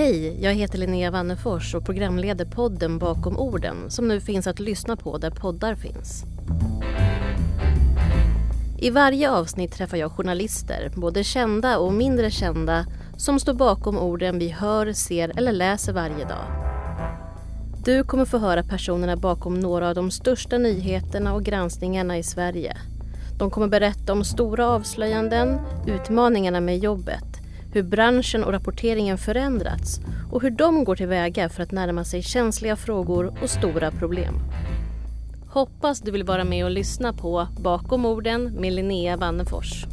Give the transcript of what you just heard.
Hej, jag heter Linnea Wannefors och programleder podden Bakom orden som nu finns att lyssna på där poddar finns. I varje avsnitt träffar jag journalister, både kända och mindre kända som står bakom orden vi hör, ser eller läser varje dag. Du kommer få höra personerna bakom några av de största nyheterna och granskningarna i Sverige. De kommer berätta om stora avslöjanden, utmaningarna med jobbet, hur branschen och rapporteringen förändrats och hur de går tillväga för att närma sig känsliga frågor och stora problem. Hoppas du vill vara med och lyssna på Bakom orden med Linnea Wannefors.